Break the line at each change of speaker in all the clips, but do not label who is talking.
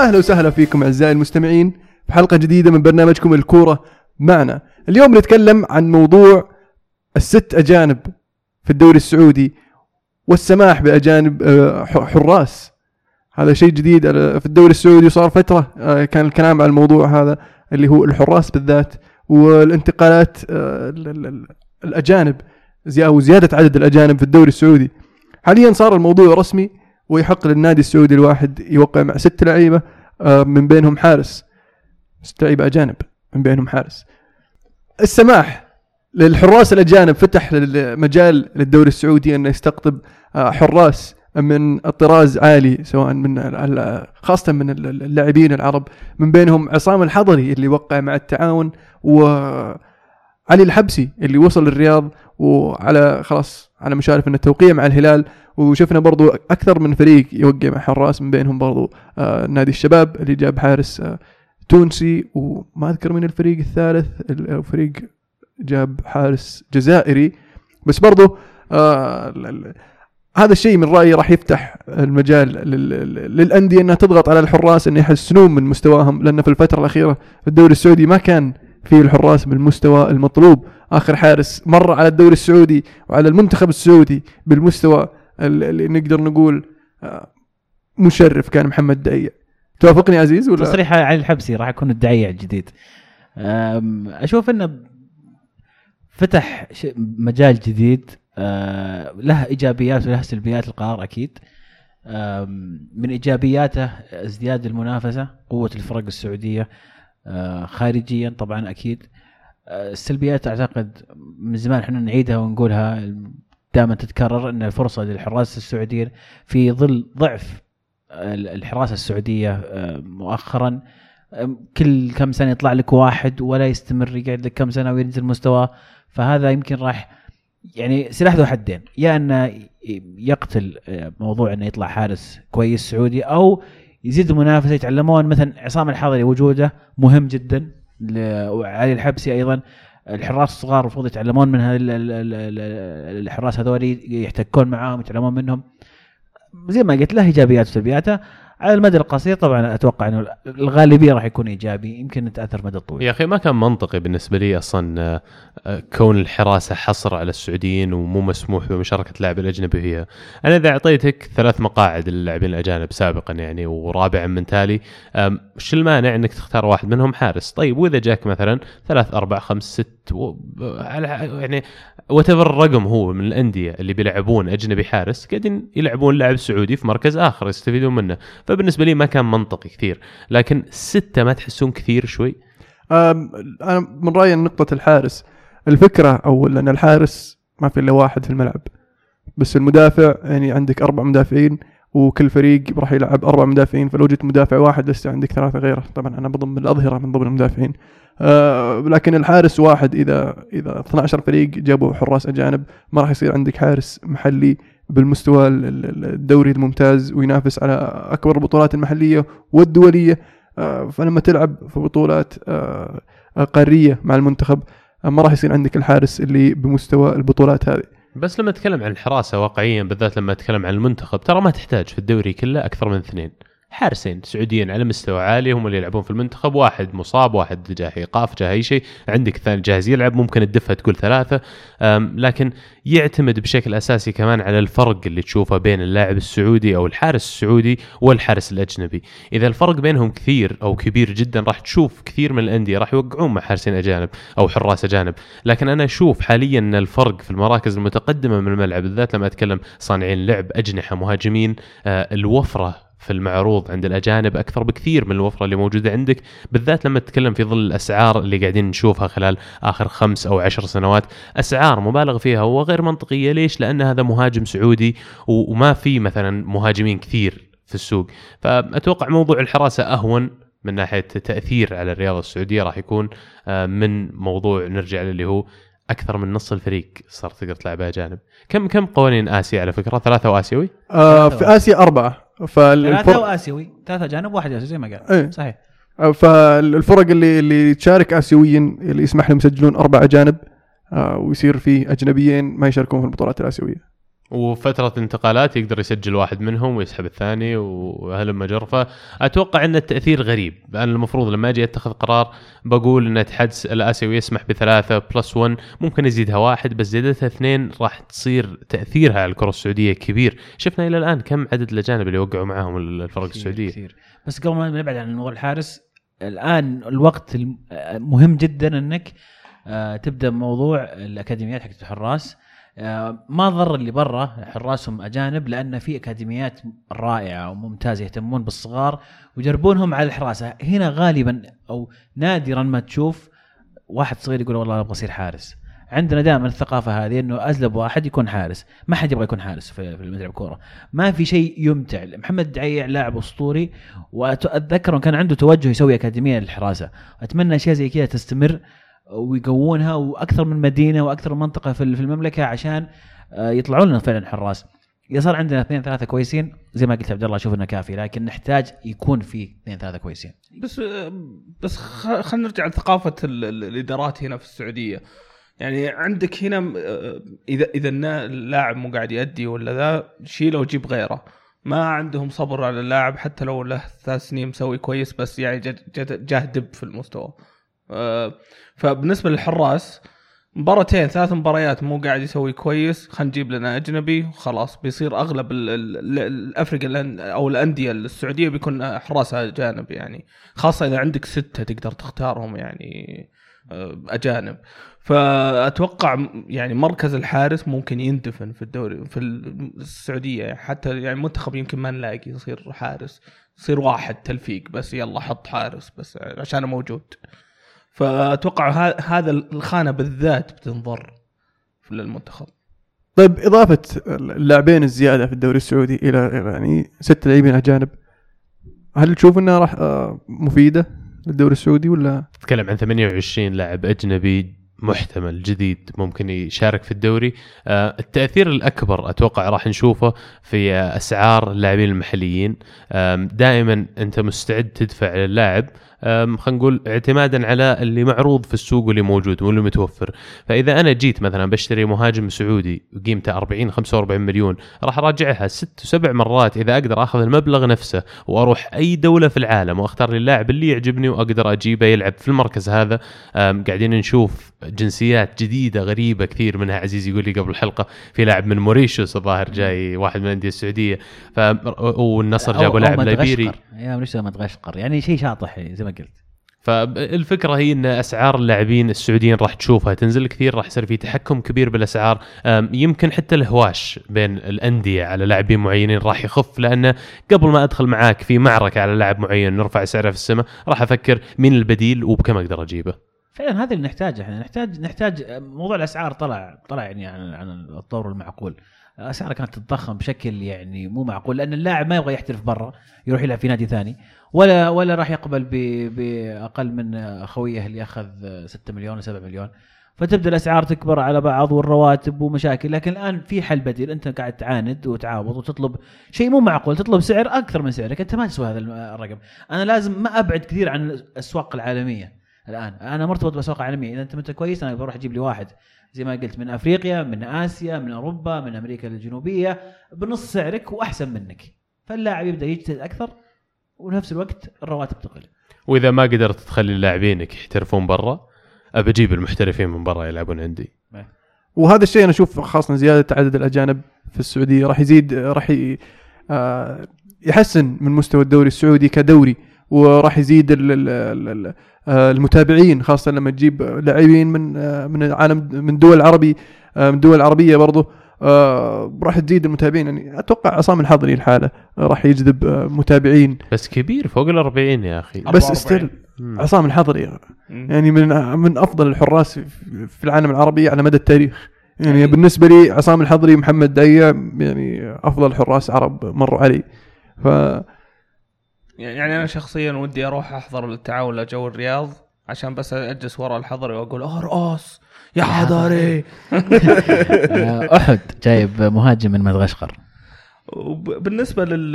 أهلا وسهلا فيكم أعزائي المستمعين في حلقة جديدة من برنامجكم الكورة معنا. اليوم نتكلم عن موضوع الست أجانب في الدوري السعودي والسماح بأجانب آه، حراس. هذا شيء جديد آه، في الدوري السعودي وصار فترة آه، كان الكلام عن الموضوع هذا اللي هو الحراس بالذات والانتقالات ال- ال- ال- الأجانب زي أو زيادة عدد الأجانب في الدوري السعودي. حاليا صار الموضوع رسمي ويحق للنادي السعودي الواحد يوقع مع ست لعيبة آه، من بينهم حارس. ست لعيبة أجانب من بينهم حارس. السماح للحراس الأجانب فتح المجال للدوري السعودي انه يستقطب آه، حراس من الطراز عالي سواء من خاصة من ال- اللاعبين العرب. من بينهم عصام الحضري اللي وقع مع التعاون وعلي الحبسي اللي وصل الرياض وعلى خلاص على مشارف انه التوقيع مع الهلال. وشفنا برضو أكثر من فريق يوقع مع حراس من بينهم برضو آه نادي الشباب اللي جاب حارس آه تونسي وما أذكر من الفريق الثالث الفريق جاب حارس جزائري. بس برضو آه هذا الشيء من رأيي راح يفتح المجال لل- لل- للأندية إنها تضغط على الحراس ان يحسنون من مستواهم لأن في الفترة الأخيرة الدوري السعودي ما كان في الحراس بالمستوى المطلوب. آخر حارس مر على الدوري السعودي وعلى المنتخب السعودي بالمستوى ال- اللي نقدر نقول آه، مشرف كان محمد دعية. توافقني عزيز ولا؟
تصريح علي الحبسي راح يكون الدعية الجديد. أشوف انه فتح مجال جديد أه، له إيجابيات وله سلبيات القرار أكيد. من إيجابياته ازدياد المنافسة قوة الفرق السعودية أه، خارجيا طبعا أكيد. السلبيات أعتقد من زمان إحنا نعيدها ونقولها دائما تتكرر إن الفرصة للحراس السعوديين في ظل ضعف ال- الحراسه السعودية أه، مؤخرا. كل كم سنة يطلع لك واحد ولا يستمر يقعد لك كم سنة وينزل مستواه فهذا يمكن راح يعني سلاح ذو حدين. يا أنه يقتل آه، موضوع إنه يطلع حارس كويس سعودي أو يزيد المنافسه يتعلمون مثلا عصام الحضري وجوده مهم جدا وعلي الحبسي أيضا. الحراس الصغار المفروض يتعلمون من الحراس هذول يحتكون معاهم يتعلمون منهم. زي ما قلت له إيجابيات وسلبياته. على المدى القصير طبعا أتوقع إنه الغالبية راح يكون إيجابي يمكن نتاثر مدى طويل
يا أخي ما كان منطقي بالنسبة لي أصلا آه، آه، كون الحراسة حصر على السعوديين ومو مسموح بمشاركة اللاعب الأجنبي فيها. أنا إذا أعطيتك ثلاث مقاعد للاعبين الأجانب سابقا يعني ورابعا من تالي وش المانع إنك تختار واحد منهم حارس؟ طيب وإذا جاك مثلا ثلاث أربع خمس ست. على يعني وات الرقم هو من الأندية اللي بيلعبون أجنبي حارس قاعدين يلعبون لاعب سعودي في مركز آخر يستفيدون منه، فبالنسبة لي ما كان منطقي كثير، لكن ستة ما تحسون كثير شوي؟
أنا من رأيي نقطة الحارس. الفكرة أو إن الحارس ما في إلا واحد في الملعب. بس المدافع يعني عندك أربع مدافعين وكل فريق راح يلعب أربع مدافعين. فلو جبت مدافع واحد لسه عندك ثلاثة غيره. طبعا أنا بضم الأظهرة من ضمن المدافعين. لكن الحارس واحد إذا إذا 12 فريق جابوا حراس أجانب ما راح يصير عندك حارس محلي بالمستوى ال- ال- الدوري الممتاز وينافس على أكبر البطولات المحلية والدولية. آه فلما تلعب في بطولات آه آه، قاريه مع المنتخب آه، ما راح يصير عندك الحارس اللي بمستوى البطولات هذه.
بس لما اتكلم عن الحراسة واقعيا بالذات لما اتكلم عن المنتخب ترى ما تحتاج في الدوري كله أكثر من اثنين. حارسين سعوديين على مستوى عالي هم اللي يلعبون في المنتخب واحد مصاب واحد جاه ايقاف جاه أي شيء. عندك ثاني جاهز يلعب ممكن تدفها تقول ثلاثة. لكن يعتمد بشكل أساسي كمان على الفرق اللي تشوفه بين اللاعب السعودي أو الحارس السعودي والحارس الأجنبي. إذا الفرق بينهم كثير أو كبير جدا راح تشوف كثير من الأندية راح يوقعون مع حارسين أجانب أو حراس أجانب. لكن أنا أشوف حاليا إن الفرق في المراكز المتقدمة من الملعب بالذات لما أتكلم صانعين لعب أجنحة مهاجمين آه، الوفرة في المعروض عند الأجانب أكثر بكثير من الوفرة اللي موجودة عندك بالذات لما تتكلم في ظل الأسعار اللي قاعدين نشوفها خلال آخر خمس أو عشر سنوات. أسعار مبالغ فيها وغير منطقية. ليش؟ لأن هذا مهاجم سعودي وما في مثلا مهاجمين كثير في السوق. فأتوقع موضوع الحراسة أهون من ناحية تأثير على الرياضة السعودية راح يكون آه، من موضوع نرجع للي هو أكثر من نص الفريق صارت تقدر تلعب أجانب. كم كم قوانين آسيا على فكرة؟ ثلاثة وآسيوي؟
آه في آسيا أربعة.
ثلاثة
فالفرق
وآسيوي. ثلاثة جانب واحد اسيوي زي ما قال.
إيه.
صحيح.
فالفرق اللي اللي تشارك اسيويا اللي يسمح لهم يسجلون أربع اجانب آه ويصير في أجنبيين ما يشاركون في البطولات الآسيوية.
وفترة انتقالات يقدر يسجل واحد منهم ويسحب الثاني وهلم جرفة أتوقع أن التأثير غريب. أنا المفروض لما أجي أتخذ قرار بقول إن اتحاد الآسيوي يسمح بثلاثة بلس 1 ممكن يزيدها واحد بس زيادتها اثنين راح تصير تأثيرها على الكرة السعودية كبير. شفنا إلى الآن كم عدد الأجانب اللي وقعوا معاهم الفرق
كثير-
السعودية.
كثير. بس قبل ما نبعد عن موضوع الحارس الآن الوقت مهم جدا إنك آه، تبدأ موضوع الأكاديميات حقت الحراس. آه، ما ضر اللي برا حراسهم أجانب لأن في أكاديميات رائعة وممتازة يهتمون بالصغار ويجربونهم على الحراسة. هنا غالبا أو نادرا ما تشوف واحد صغير يقول والله أبغى أصير حارس. عندنا دائما الثقافة هذه إنه أزلب واحد يكون حارس. ما حد يبغى يكون حارس في الملعب كورة. ما في شيء يمتع. محمد الدعيع لاعب أسطوري واتذكر كان عنده توجه يسوي أكاديمية للحراسة. أتمنى أشياء زي كذا تستمر. ويقوونها وأكثر من مدينة وأكثر من منطقة في المملكة عشان آه، يطلعوا لنا فعلا حراس. إذا صار عندنا اثنين ثلاثة كويسين زي ما قلت عبد الله أشوف إنه كافي لكن نحتاج يكون في اثنين ثلاثة كويسين.
بس بس خ- خلينا نرجع لثقافة ال- ال- الإدارات هنا في السعودية. يعني عندك هنا آه، إذا إذا اللاعب مو قاعد يأدي ولا ذا شيله وجيب غيره. ما عندهم صبر على اللاعب حتى لو له ثلاث سنين مسوي كويس بس يعني جاه دب في المستوى. آه، فبالنسبة للحراس مباراتين ثلاث مباريات مو قاعد يسوي كويس خلينا نجيب لنا أجنبي وخلاص. بيصير أغلب ال- ال- ال- الأفريقيا أو الأندية السعودية بيكون حراسها أجانب يعني. خاصة إذا عندك ستة تقدر تختارهم يعني آه، أجانب. فأتوقع يعني مركز الحارس ممكن يندفن في الدوري في السعودية. حتى يعني المنتخب يمكن ما نلاقي يصير حارس يصير واحد تلفيق بس يلا حط حارس بس عشان موجود. فأتوقع ه- هذا الخانة بالذات بتنضر في المنتخب.
طيب إضافة اللاعبين الزيادة في الدوري السعودي إلى يعني ست لاعبين أجانب هل تشوف إنها راح آه، مفيدة للدوري السعودي ولا؟
تتكلم عن 28 لاعب أجنبي محتمل جديد ممكن يشارك في الدوري. آه، التأثير الأكبر أتوقع راح نشوفه في أسعار اللاعبين المحليين. دائما أنت مستعد تدفع للاعب خلينا نقول اعتمادا على اللي معروض في السوق واللي موجود واللي متوفر. فإذا أنا جيت مثلا بشتري مهاجم سعودي وقيمته 40 45 مليون راح أراجعها ست وسبع مرات إذا أقدر أخذ المبلغ نفسه وأروح أي دولة في العالم وأختار لي اللاعب اللي يعجبني وأقدر أجيبه يلعب في المركز هذا. قاعدين نشوف جنسيات جديدة غريبة كثير منها عزيز يقول لي قبل الحلقة في لاعب من موريشيوس الظاهر جاي واحد من الأندية السعودية. ف والنصر جابوا لاعب. ليبيري.
يا مدغشقر. مدغشقر يعني شيء شاطح زي ما قلت.
فالفكرة هي إن أسعار اللاعبين السعوديين راح تشوفها تنزل كثير راح يصير في تحكم كبير بالأسعار. يمكن حتى الهواش بين الأندية على لاعبين معينين راح يخف لأنه قبل ما أدخل معاك في معركة على لاعب معين نرفع سعره في السماء راح أفكر مين البديل وبكم أقدر أجيبه.
فعلا هذا اللي نحتاجه إحنا. نحتاج نحتاج موضوع الأسعار طلع طلع يعني عن عن الطور المعقول. الأسعار كانت تتضخم بشكل يعني مو معقول لأن اللاعب ما يبغى يحترف برا يروح يلعب في نادي ثاني. ولا ولا راح يقبل باقل من خويه اللي أخذ 6 مليون و 7 مليون. فتبدأ الأسعار تكبر على بعض والرواتب ومشاكل. لكن الآن في حل بديل. أنت قاعد تعاند وتعاوض وتطلب شيء مو معقول. تطلب سعر أكثر من سعرك. أنت ما تسوى هذا الرقم. أنا لازم ما أبعد كثير عن الأسواق العالمية الآن. أنا مرتبط بأسواق عالمية. إذا أنت انت كويس أنا بروح أجيب لي واحد. زي ما قلت من أفريقيا من آسيا من أوروبا من أمريكا الجنوبية. بنص سعرك وأحسن منك. فاللاعب يبدأ يجتهد أكثر. ونفس الوقت الرواتب تقل.
وإذا ما قدرت تخلي لاعبينك يحترفون برا ابى أجيب المحترفين من برا يلعبون عندي.
وهذا الشيء أنا أشوف خاصة زيادة عدد الأجانب في السعودية راح يزيد راح ي- آه، يحسن من مستوى الدوري السعودي كدوري وراح يزيد ال- ال- ال- ال- آه، المتابعين خاصة لما تجيب لاعبين من آه، من العالم من دول عربي من دول عربية برضه آه، راح تزيد المتابعين يعني أتوقع عصام الحضري الحالة آه، راح يجذب آه، متابعين
بس كبير فوق ال 40 يا أخي
بس
44.
ستيل
مم.
عصام الحضري. يعني من من أفضل الحراس في- في العالم العربي على مدى التاريخ يعني
يعني-
بالنسبة لي عصام الحضري محمد دعية يعني أفضل حراس عرب مروا علي ف
يعني أنا شخصيا ودي أروح أحضر التعاون لجو الرياض عشان بس أجلس ورا الحضري وأقول أرقص يا حضري.
أحد جايب مهاجم من مدغشقر.
وبالنسبه لل...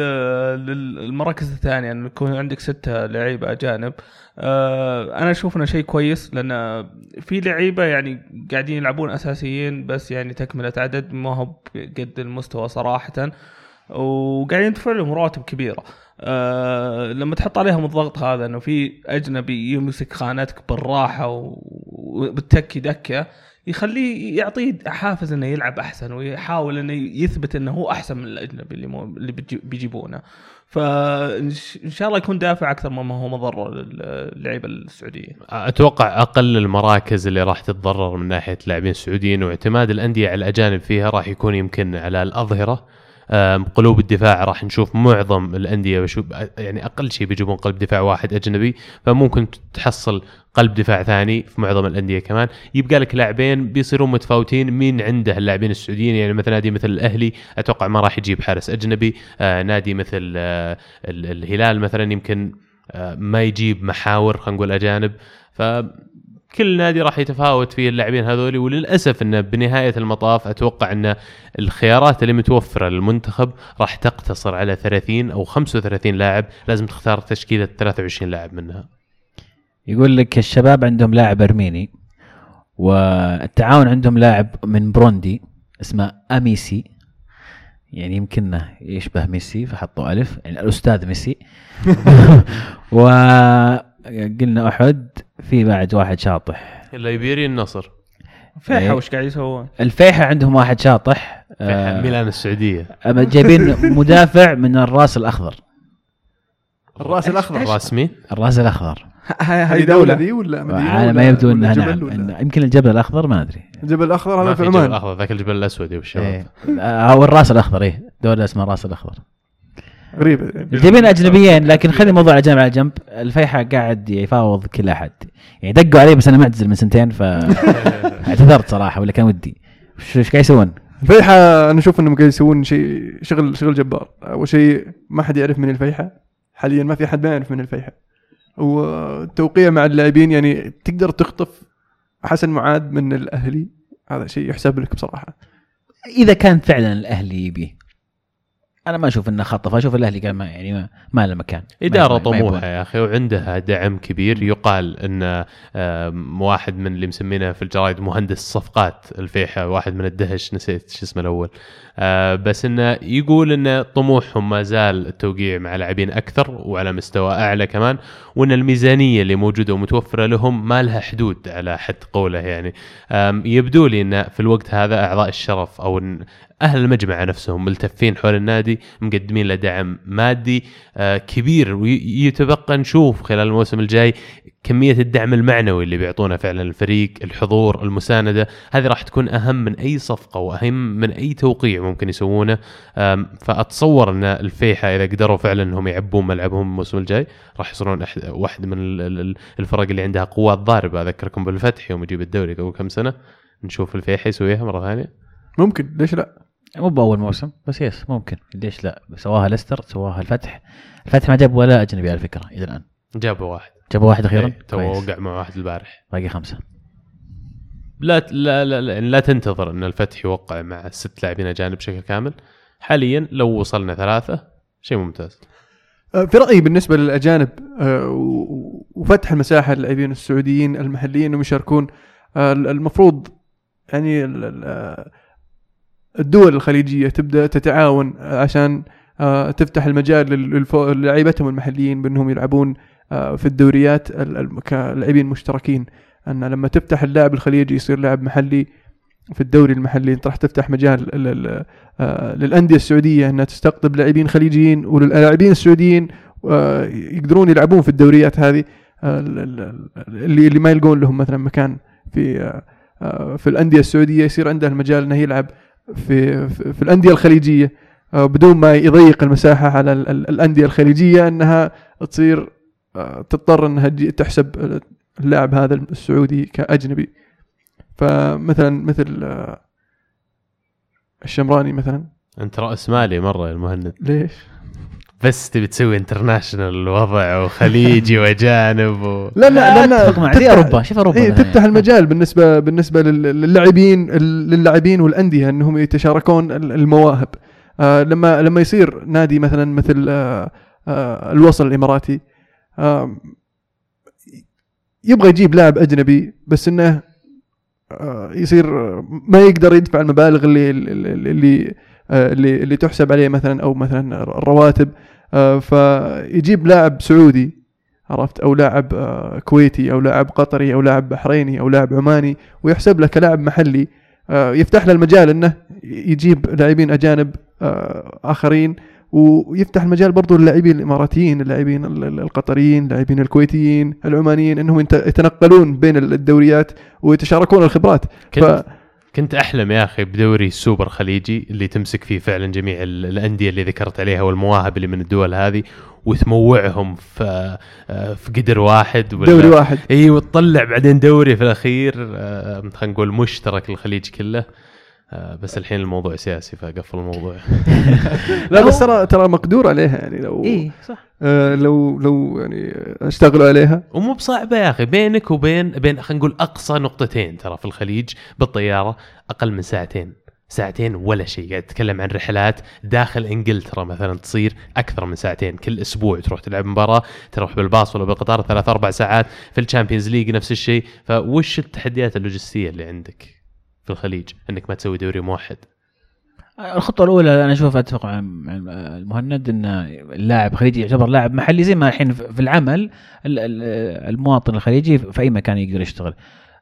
للمراكز الثانية انه يكون عندك ستة لعيبة أجانب. آه، أنا أشوف إنه شيء كويس لأن في لعيبة يعني قاعدين يلعبون أساسيين بس يعني تكملة عدد ما هو قد المستوى صراحة. وقاعدين يدفع لهم رواتب كبيرة. أه لما تحط عليهم الضغط هذا إنه في أجنبي يمسك خانتك بالراحة وبالتكي دكة يخليه يعطيه حافز إنه يلعب أحسن ويحاول إنه يثبت إنه هو أحسن من الأجنبي اللي, مو اللي بيجيبونه فإن شاء الله يكون دافع أكثر مما هو مضره للعيبة السعوديه.
أتوقع أقل المراكز اللي راح تتضرر من ناحية لاعبين سعوديين واعتماد الأندية على الأجانب فيها راح يكون يمكن على الأظهرة قلوب الدفاع راح نشوف معظم الأندية بشوف يعني أقل شيء بيجيبون قلب دفاع واحد أجنبي فممكن تحصل قلب دفاع ثاني في معظم الأندية كمان. يبقى لك لاعبين بيصيرون متفاوتين مين عنده اللاعبين السعوديين؟ يعني مثلا نادي مثل الأهلي أتوقع ما راح يجيب حارس أجنبي. آه نادي مثل آه الهلال مثلا يمكن آه ما يجيب محاور خلينا نقول أجانب. ف كل نادي راح يتفاوت فيه اللاعبين هذول وللأسف انه بنهاية المطاف أتوقع إن الخيارات اللي متوفرة للمنتخب راح تقتصر على 30 أو 35 لاعب لازم تختار تشكيلة 23 لاعب منها.
يقول لك الشباب عندهم لاعب أرميني والتعاون عندهم لاعب من بروندي اسمه أميسي. يعني يمكن يشبه ميسي فحطوا ألف. يعني الأستاذ ميسي. وقلنا أحد. في بعد واحد شاطح.
الليبيري النصر.
فيحة
إيه.
وش قاعد يسوون؟
الفيحة عندهم واحد شاطح.
آه ميلان السعودية.
أما جايبين مدافع من الراس الأخضر.
الراس الأخضر
راس مين؟
الراس الأخضر.
هذه دولة. ذي ولا
على ما يبدو انها نعم إن- يمكن الجبل الأخضر ما أدري.
الجبل
الأخضر
هذا في عمان.
الأخضر ذاك الجبل الأسود يا والشباب
إيه. آه، أو الراس الأخضر إيه. دولة اسمها الراس الأخضر.
غريبه
جايبين أجنبيين لكن خلي الموضوع على جنب على جنب. الفيحة قاعد يفاوض كل أحد. يعني دقوا علي بس أنا معتزل من سنتين فاعتذرت صراحة ولا كان ودي. إيش قاعد يسوون؟
الفيحة أنا أشوف إنهم قاعد يسوون شيء شغل شغل جبار. أول شيء ما حد يعرف من الفيحة. حاليا ما في حد ما يعرف من الفيحة. والتوقيع مع اللاعبين يعني تقدر تخطف حسن معاد من الأهلي. هذا شيء يحسب لك بصراحة.
إذا كان فعلا الأهلي يبيه أنا ما أشوف إنه خطف أشوف الأهلي قال ما يعني ما, ما له مكان. يبون.
طموحة يا أخي وعندها دعم كبير. يقال آم، واحد من اللي مسمينه في الجرايد مهندس صفقات الفيحة واحد من الدهش نسيت شو اسمه الأول. آه، بس أنه يقول أن طموحهم ما زال التوقيع مع لاعبين أكثر وعلى مستوى أعلى كمان وأن الميزانية اللي موجودة ومتوفرة لهم ما لها حدود على حد قوله يعني. يبدو لي أن في الوقت هذا أعضاء الشرف أو إن أهل المجمع نفسهم ملتفين حول النادي مقدمين له دعم مادي آه، كبير ويتبقى نشوف خلال الموسم الجاي كمية الدعم المعنوي اللي بيعطونه فعلا الفريق الحضور المساندة. هذه راح تكون أهم من أي صفقة وأهم من أي توقيع ممكن يسوونه. فأتصور أن الفيحاء إذا قدروا فعلا أنهم يعبون ملعبهم الموسم الجاي راح يصيرون واحد من ال- ال- الفرق اللي عندها قوات ضاربة. أذكركم بالفتح يوم يجيب الدوري قبل كم سنة. نشوف الفيحاء يسويها مرة ثانية.
ممكن ليش لا؟
مو بأول موسم بس yes ممكن. ليش لا؟ سواها ليستر سواها الفتح. الفتح ما جاب ولا أجنبي على فكره إلى الآن.
جابوا واحد.
جابوا واحد أخيرا؟
إيه، تو. وقع مع واحد البارح.
باقي خمسة.
لا لا لا, لا, لا تنتظر إن الفتح يوقع مع ست لاعبين اجانب بشكل كامل. حاليا لو وصلنا ثلاثة شيء ممتاز.
آه، في رأيي بالنسبة للأجانب آه، وفتح المساحة للاعبين السعوديين المحليين انهم يشاركون آه، المفروض يعني ال- ال- الدول الخليجية تبدأ تتعاون عشان آه، تفتح المجال لل- للف- للاعيبتهم المحليين بأنهم يلعبون آه، في الدوريات ال- ال- كلاعبين مشتركين. أن لما تفتح اللاعب الخليجي يصير لاعب محلي في الدوري المحلي أنت راح تفتح مجال آه، للأندية السعودية أنها تستقطب لاعبين خليجيين وللاعبين السعوديين يقدرون يلعبون في الدوريات هذه ال- ال- اللي اللي ما يلقون لهم مثلا مكان في في الأندية السعودية. يصير عنده المجال إنه يلعب في في, الأندية الخليجية. آه، بدون ما يضيق المساحة على ال- ال- الأندية الخليجية إنها تصير آه، تضطر إنها تحسب اللاعب هذا السعودي كأجنبي. فمثلا مثل آه، الشمراني مثلا.
أنت رأس مالي مرة يا المهند.
ليش؟
بس تبي تسوي انترناشونال وضع وخليجي واجانب و...
لا لا لا
تفرق مع زي أوروبا شوف أوروبا
إيه تفتح
يعني.
المجال بالنسبة بالنسبة لل- للاعبين للاعبين والأندية أنهم يتشاركون ال- المواهب آه لما لما يصير نادي مثلا مثل آه آه الوصل الإماراتي آه يبغى يجيب لاعب أجنبي بس إنه آه يصير آه، ما يقدر يدفع المبالغ اللي اللي اللي, آه اللي, اللي تحسب عليه مثلا أو مثلا الرواتب آه فيجيب لاعب سعودي عرفت؟ أو لاعب آه كويتي أو لاعب قطري أو لاعب بحريني أو لاعب عماني ويحسب له كلاعب محلي. آه يفتح له المجال إنه يجيب لاعبين أجانب آه آخرين ويفتح المجال برضو للاعبين الإماراتيين اللاعبين ال- ال- القطريين اللاعبين الكويتيين العمانيين إنهم يت- يتنقلون بين الدوريات ويتشاركون الخبرات.
كنت كنت أحلم يا أخي بدوري سوبر خليجي اللي تمسك فيه فعلا جميع ال- الأندية اللي ذكرت عليها والمواهب اللي من الدول هذه وتموعهم في آه، في قدر واحد ولا
دوري واحد.
إي وتطلع بعدين دوري في الأخير آه، خلينا نقول مشترك للخليج كله. آه، بس الحين الموضوع سياسي فقفل الموضوع.
لا بس ترى ترى مقدور عليها يعني لو
اي صح.
آه لو لو يعني أشتغلوا عليها.
ومو بصعبه يا أخي بينك وبين بين خلينا نقول أقصى نقطتين ترى في الخليج بالطيارة أقل من ساعتين. ساعتين ولا شيء. قاعد تتكلم عن رحلات داخل إنجلترا مثلا تصير أكثر من ساعتين. كل أسبوع تروح تلعب مباراة تروح بالباص ولا بالقطار ثلاث أربع ساعات. في ال Champions League نفس الشيء. فوش التحديات اللوجستية اللي عندك؟ في الخليج إنك ما تسوي دوري موحد
الخطوة الأولى أنا أشوف أتفق مع المهند إن اللاعب خليجي يعتبر لاعب محلي زي ما الحين في العمل ال- ال- المواطن الخليجي في أي مكان يقدر يشتغل.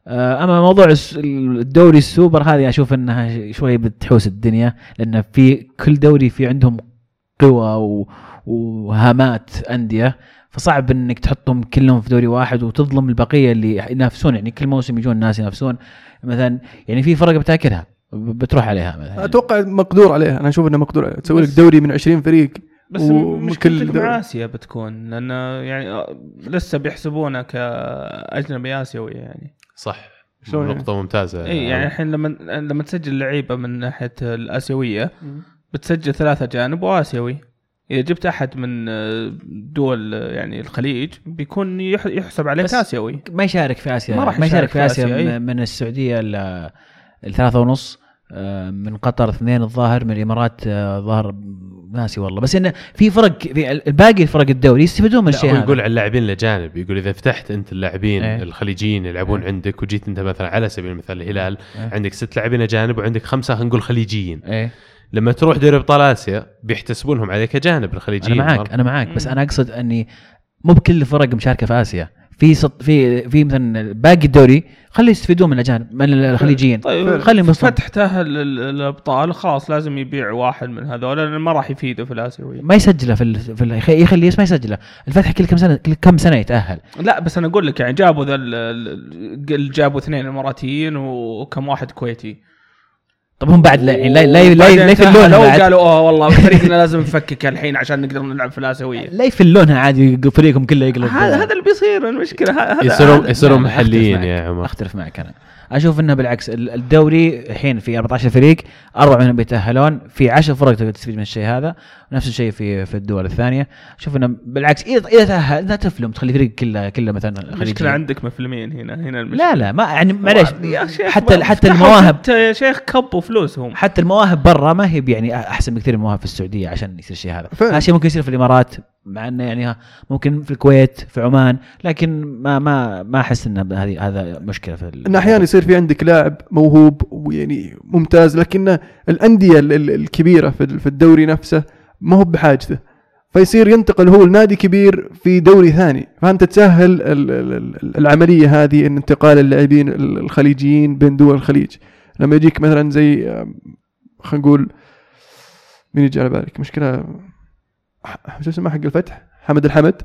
آه، أما موضوع الدوري السوبر هذه أشوف إنها شوي بتحوس الدنيا لأن في كل دوري في عندهم قوى وهامات أندية فصعب إنك تحطهم كلهم في دوري واحد وتظلم البقية اللي ينافسون. يعني كل موسم يجون الناس ينافسون. مثلا يعني في فرق بتاكلها ب- بتروح عليها مثلا.
أتوقع مقدور عليها. أنا أشوف إنه مقدور عليها. تسوي لك دوري من 20 فريق
بس مشكلتك. مع اسيا بتكون لأن يعني آه، لسه بيحسبونه كأجنبي آسيوي يعني.
صح.
شلون يعني؟
نقطة ممتازة.
إي يعني الحين لما لما تسجل لعيبة من ناحية الآسيوية بتسجل ثلاثة جانب وآسيوي. إذا جبت أحد من آه، دول آه، يعني الخليج بيكون يح- يحسب عليك اسيوي
ما يشارك في آسيا
ما راح
ما يشارك في
في
آسيا
آسيا، أي.
من- السعودية ال- الثلاثة ونص آه، من قطر اثنين الظاهر من الإمارات ظاهر ناسي والله بس انه في فرق في الباقي فرق الدوري يستفيدون من الشيء
هو
هذا
يقول على اللاعبين الأجانب يقول إذا فتحت أنت اللاعبين
إيه.
الخليجيين يلعبون
إيه.
عندك وجيت أنت مثلا على سبيل المثال الهلال
إيه.
عندك ست لاعبين أجانب وعندك خمسة خلينا نقول خليجيين
إيه
لما تروح دوري أبطال آسيا بيحتسبونهم عليك اجانب
أنا
الخليجيين
معاك أنا معاك بس. أنا أقصد إني مو بكل الفرق مشاركة في آسيا. في سط في في مثلا باقي الدوري خلي يستفيدون من الأجانب من الخليجيين.
طيب
خليهم.
فتح تاهل ال- الأبطال خلاص لازم يبيع واحد من هذول لأن ما راح يفيده في الاسيوي
ما يسجله في ال... في ال... يخلي اسمه يسجله. الفتح كل كم سنه كل كم سنة يتأهل.
لا بس أنا أقول لك يعني جابوا ذا ال- ال- ال- جابوا اثنين إماراتيين وكم واحد كويتي.
طب هم بعد لا لا لا لا, لا يفلونها
قالوا أوه والله فريقنا لازم نفكك الحين عشان نقدر نلعب في الاسيويه
لا يفلونها عادي فريقهم كله يقلب.
هذا هذا اللي بيصير المشكلة هذا
يصيرون يصيرون محليين
معك.
يا عمر.
أختلف معك أنا. أشوف إنه بالعكس ال- الدوري الحين في 14 فريق أربعة منهم بيتأهلون في 10 فرق تقدر تستفيد من الشيء هذا. نفس الشيء في في الدول الثانية. أشوف إنه بالعكس إذا إذا تأهل لا تفلم تخلي فريق كله كله مثلا
المشكلة
خليجي
عندك مفلمين هنا هنا المشكلة.
لا لا ما يعني معليش
يا شيخ
حتى
ما-
حتى المواهب.
يا شيخ كب وفلوسهم.
حتى المواهب برا ما هي يعني أحسن بكثير من المواهب في السعودية عشان يصير الشيء هذا. هذا الشيء ممكن يصير في الإمارات مع إنه يعني ممكن في الكويت في عمان لكن ما ما ما أحس ان هذه هذا مشكلة في
إن أحيانا يصير في عندك لاعب موهوب ويعني ممتاز لكن الأندية ال- ال- الكبيرة في ال- في الدوري نفسه ما هو بحاجته. فيصير ينتقل هو لنادي كبير في دوري ثاني. فانت تسهل ال- ال- ال- العملية هذه إن انتقال اللاعبين ال- الخليجيين بين دول الخليج. لما يجيك مثلا زي خلينا نقول مين يجي على بالك؟ مشكلة شو اسمه حق الفتح؟ حمد الحمد.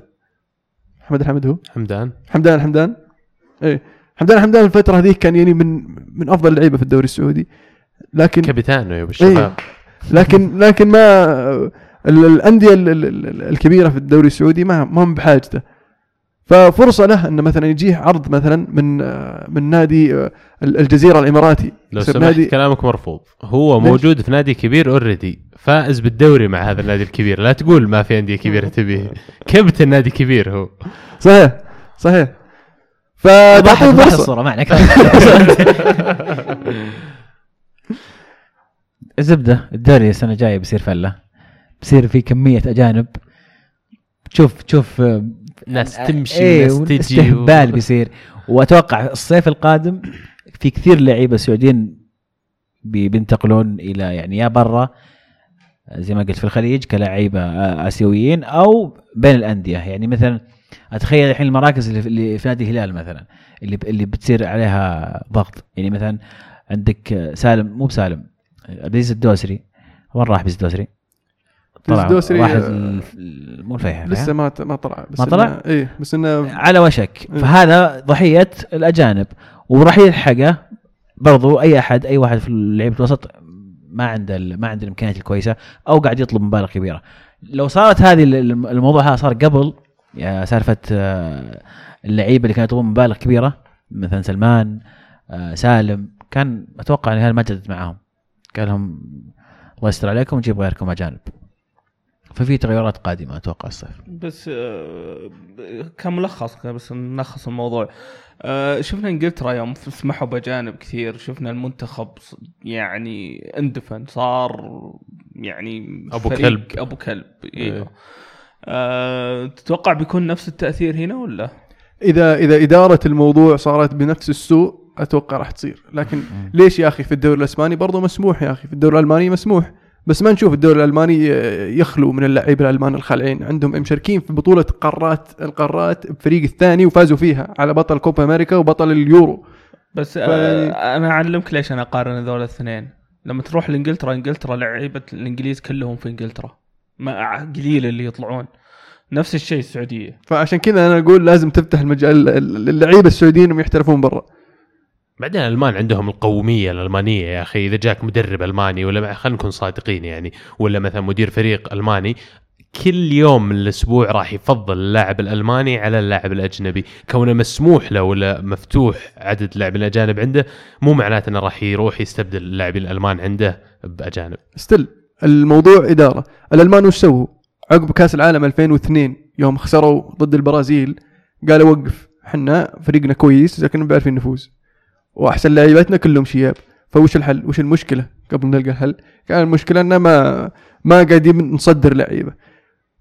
حمد الحمد هو؟
حمدان.
حمدان الحمدان إيه. حمدان الحمدان الفترة هذيك كان يعني من من أفضل اللعيبة في الدوري السعودي. لكن
كابيتانو يا أبو الشباب.
لكن لكن ما ال- الأندية ال- ال- ال- الكبيرة في الدوري السعودي ما ما هم بحاجته. ففرصة له إنه مثلا يجيه عرض مثلا من آه، من نادي آه، الجزيرة الإماراتي.
لو سمحت
نادي
كلامك مرفوض. هو؟ موجود في نادي كبير اوريدي فائز بالدوري مع هذا النادي الكبير. لا تقول ما في أندية كبيرة تبيه. كابتن نادي كبير هو.
صحيح صحيح. فتعطيه فرصة.
الصورة معنا الزبدة الدوري السنة الجاية بيصير فلة. بيصير في كمية أجانب. تشوف تشوف آه،
ناس
آه،
تمشي
إيه،
وناس تجي
استهبال بيصير. وأتوقع الصيف القادم في كثير لعيبة سعوديين بي- بينتقلون إلى يعني يا برا زي ما قلت في الخليج كلاعيبة آه، آسيويين أو بين الأندية. يعني مثلا أتخيل الحين المراكز اللي في- نادي الهلال مثلا اللي اللي بتصير عليها ضغط. يعني مثلا عندك آه، سالم مو بسالم عبد العزيز الدوسري. وين راح عبد الدوسري؟ طلع راح
آه،
مو الفيحاء
لسه ما ما طلع بس
ما طلع؟
إيه بس إنه
على وشك.
إيه.
فهذا ضحية الأجانب. وراح يلحقه برضو أي أحد أي واحد في لعيبه الوسط ما عنده ما عنده الإمكانيات الكويسة أو قاعد يطلب مبالغ كبيرة. لو صارت هذه ال- الم- الموضوع هذا صار قبل يا سالفة آه، اللعيبة اللي كانوا يطلبون مبالغ كبيرة مثلا سلمان آه، سالم كان أتوقع ان الهلال ما جدد معاهم. قال لهم الله يستر عليكم نجيب غيركم أجانب. ففي تغيرات قادمة أتوقع الصيف
بس آه، كملخص بس نلخص الموضوع. آه، شفنا إنجلترا يوم سمحوا باجانب كثير شفنا المنتخب يعني اندفن صار يعني فريق
كلب.
أبو كلب
إيه.
أيوه أه تتوقع بيكون نفس التأثير هنا ولا؟
إذا إذا إدارة الموضوع صارت بنفس السوء أتوقع راح تصير. لكن ليش يا أخي في الدوري الأسباني؟ برضه مسموح يا أخي. في الدوري الألماني مسموح. بس ما نشوف الدوري الألماني يخلو من اللعيبة الألمان الخالعين. عندهم مشاركين في بطولة قارات القارات بفريق الثاني وفازوا فيها على بطل كوبا أمريكا وبطل اليورو.
بس آه أنا أعلمك ليش أنا أقارن هذول الاثنين. لما تروح لإنجلترا إنجلترا لعيبة الإنجليز كلهم في إنجلترا. ما قليل اللي يطلعون. نفس الشيء السعودية.
فعشان كذا أنا أقول لازم تفتح المجال للعيبه السعوديين انهم يحترفون برا.
بعدين الألمان عندهم القومية الألمانية يا أخي إذا جاك مدرب ألماني ولا خلينا نكون صادقين يعني ولا مثلا مدير فريق ألماني كل يوم من الأسبوع راح يفضل اللاعب الألماني على اللاعب الأجنبي. كونه مسموح له ولا مفتوح عدد اللاعبين الأجانب عنده مو معناته إنه راح يروح يستبدل اللاعبين الألمان عنده بأجانب.
still الموضوع إدارة. الألمان وش سووا؟ عقب كأس العالم 2002 يوم خسروا ضد البرازيل قالوا وقف إحنا فريقنا كويس لكن مب عارفين نفوز. وأحسن لعيبتنا كلهم شياب فوش الحل؟ وش المشكلة؟ قبل نلقى الحل كان المشكلة ان ما ما قاعدين نصدر لعيبة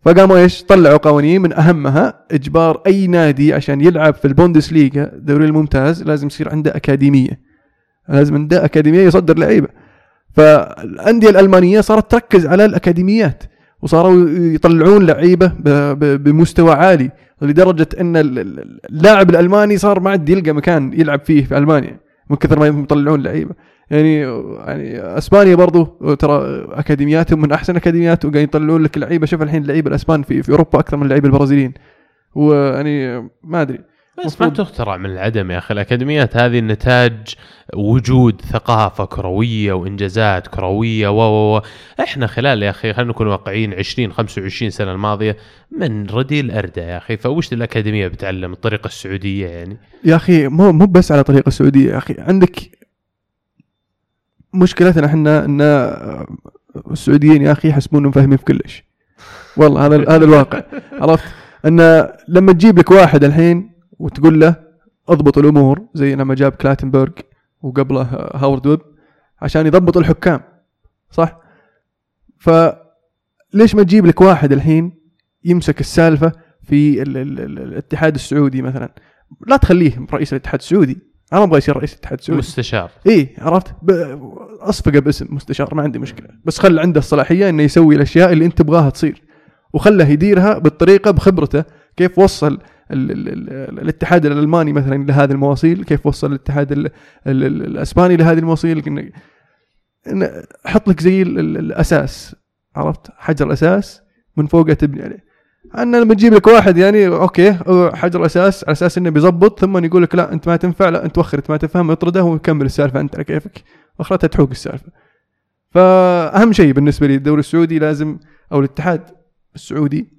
فقاموا إيش؟ طلعوا قوانين من أهمها إجبار أي نادي عشان يلعب في البوندسليغا الدوري الممتاز لازم يصير عنده أكاديمية لازم عنده أكاديمية يصدر لعيبة فالأندية الألمانية صارت تركز على الأكاديميات وصاروا يطلعون لعيبة بمستوى عالي لدرجة إن ال- ال- اللاعب الألماني صار ما عاد يلقى مكان يلعب فيه في ألمانيا من كثر ما يطلعون لعيبة. يعني يعني أسبانيا برضو ترى أكاديمياتهم من أحسن أكاديميات وقاعدين يطلعون لك لعيبة. شوف الحين اللعيبه الأسبان في في أوروبا أكثر من اللعيبه البرازيليين. ويعني ما أدري.
بس ما. تخترع من العدم يا أخي. الأكاديميات هذه نتاج وجود ثقافة كروية وإنجازات كروية و و و. إحنا خلال يا أخي خلينا نكون واقعيين 20 25 سنة الماضية من ردي الأردة يا أخي. فوش الأكاديمية بتعلم الطريقة السعودية يعني؟
يا أخي مو مو بس على طريقة السعودية يا أخي. عندك مشكلتنا إحنا إن السعوديين يا أخي يحسبون انهم فاهمين في كلش. والله هذا هذا الواقع. عرفت؟ إن لما تجيب لك واحد الحين وتقول له اضبط الأمور زي لما جاب كلاتنبرغ وقبله هاورد ويب عشان يضبط الحكام صح؟ فليش ما تجيب لك واحد الحين يمسك السالفة في ال ال ال الاتحاد السعودي مثلا؟ لا تخليه رئيس الاتحاد السعودي أنا أبغى يصير رئيس الاتحاد السعودي.
مستشار.
إيه عرفت؟ أصفقه باسم مستشار ما عندي مشكلة. بس خل عنده الصلاحية إنه يسوي الأشياء اللي أنت تبغاها تصير وخله يديرها بالطريقة بخبرته كيف وصل الاتحاد الألماني مثلا لهذه المواصيل كيف وصل الاتحاد ال ال ال الأسباني لهذه المواصيل؟ حط لك زي ال ال الأساس عرفت؟ حجر أساس من فوقه تبني عليه أنا لما تجيب لك واحد يعني أوكي حجر أساس على أساس إنه بيزبط ثم يقول لك لا أنت ما تنفع لا أنت وخر أنت ما تفهم اطرده وكمل السالفة أنت على كيفك. وأخرتها تحوق السالفة. فأهم شيء بالنسبة لي الدوري السعودي لازم أو الاتحاد السعودي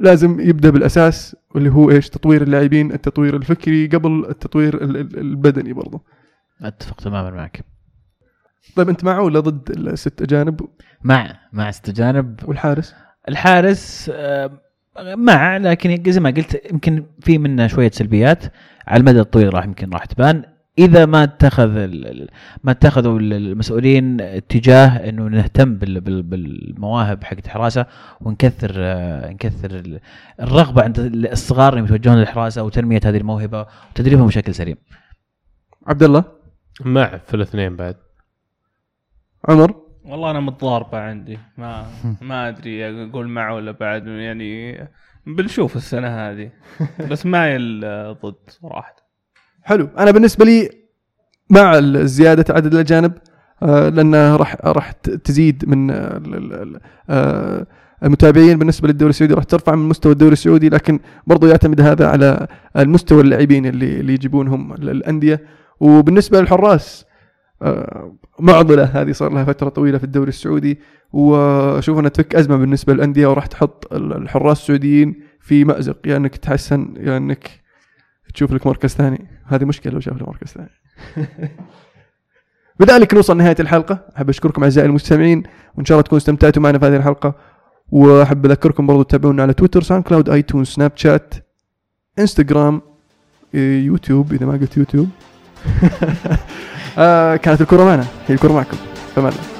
لازم يبدأ بالأساس واللي هو إيش؟ تطوير اللاعبين التطوير الفكري قبل التطوير ال- ال- البدني برضه
أتفق تماما معك.
طيب أنت معه ولا ضد الست أجانب؟
مع مع استجانب
والحارس؟
الحارس آه، مع لكن زي ما قلت يمكن في منه شوية سلبيات. على المدى الطويل راح يمكن راح تبان. إذا ما اتخذ ما اتخذوا ال- المسؤولين اتجاه إنه نهتم بال- بال- بالمواهب حق الحراسه ونكثر آه، نكثر ال- الرغبة عند الصغار انهم يتوجهون للحراسة وتنمية هذه الموهبة وتدريبهم بشكل سليم.
عبد الله؟
مع في الاثنين بعد.
عمر؟
والله أنا متضاربة عندي. ما ما أدري أقول مع ولا بعد. يعني بنشوف السنة هذه. بس آه، ضد صراحة.
حلو. أنا بالنسبة لي مع زيادة عدد الأجانب آه، لانها راح راح تزيد من آه، ال- ال- ال- المتابعين بالنسبة للدوري السعودي. راح ترفع من مستوى الدوري السعودي لكن برضو يعتمد هذا على المستوى اللاعبين اللي اللي يجيبونهم ال- الانديه وبالنسبة للحراس آه، معضلة هذه صار لها فترة طويلة في الدوري السعودي. وأشوف أنها تفك أزمة بالنسبة للأندية وراح تحط ال- الحراس السعوديين في مأزق. يا إنك تحسن يا إنك تشوف لك مركز ثاني. هذه مشكلة لو شاف له مركز ثاني. بذلك نوصل نهايه الحلقة. أحب أشكركم أعزائي المستمعين وإن شاء الله تكونوا استمتعتوا معنا في هذه الحلقة. وأحب أذكركم برضو تتابعونا على تويتر SoundCloud iTunes سناب شات انستغرام يوتيوب إذا ما قلت يوتيوب. آه كانت الكره معنا. هي الكره معكم. فمان الله